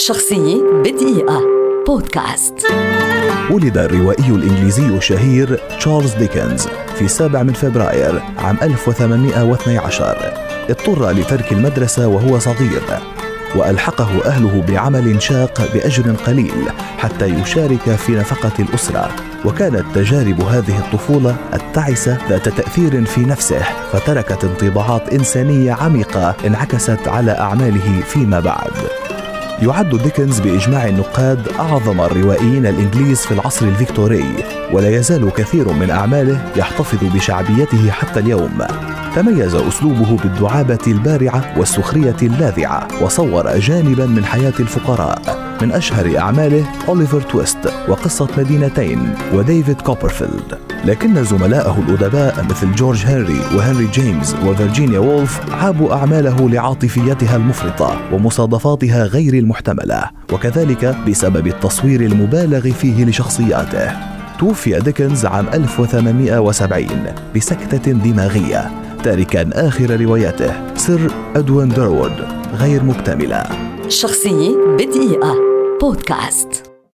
شخصية بدقيقة. بودكاست. ولد الروائي الإنجليزي الشهير تشارلز ديكنز في السابع من فبراير عام 1812 اضطر لترك المدرسة وهو صغير وألحقه أهله بعمل شاق بأجر قليل حتى يشارك في نفقة الأسرة. وكانت تجارب هذه الطفولة التعسة ذات تأثير في نفسه فتركت انطباعات إنسانية عميقة انعكست على أعماله فيما بعد. يعد ديكنز بإجماع النقاد أعظم الروائيين الإنجليز في العصر الفيكتوري ولا يزال كثير من أعماله يحتفظ بشعبيته حتى اليوم. تميز أسلوبه بالدعابة البارعة والسخرية اللاذعة وصور جانبا من حياة الفقراء. من أشهر أعماله أوليفر تويست وقصة مدينتين وديفيد كوبرفيلد. لكن زملائه الأدباء مثل جورج هنري وهنري جيمس وفيرجينيا وولف عابوا أعماله لعاطفيتها المفرطة ومصادفاتها غير المحتملة وكذلك بسبب التصوير المبالغ فيه لشخصياته. توفي ديكنز عام 1870 بسكتة دماغية تاركا آخر رواياته سر أدوين درود غير مكتملة. شخصية بدقيقة. بودكاست.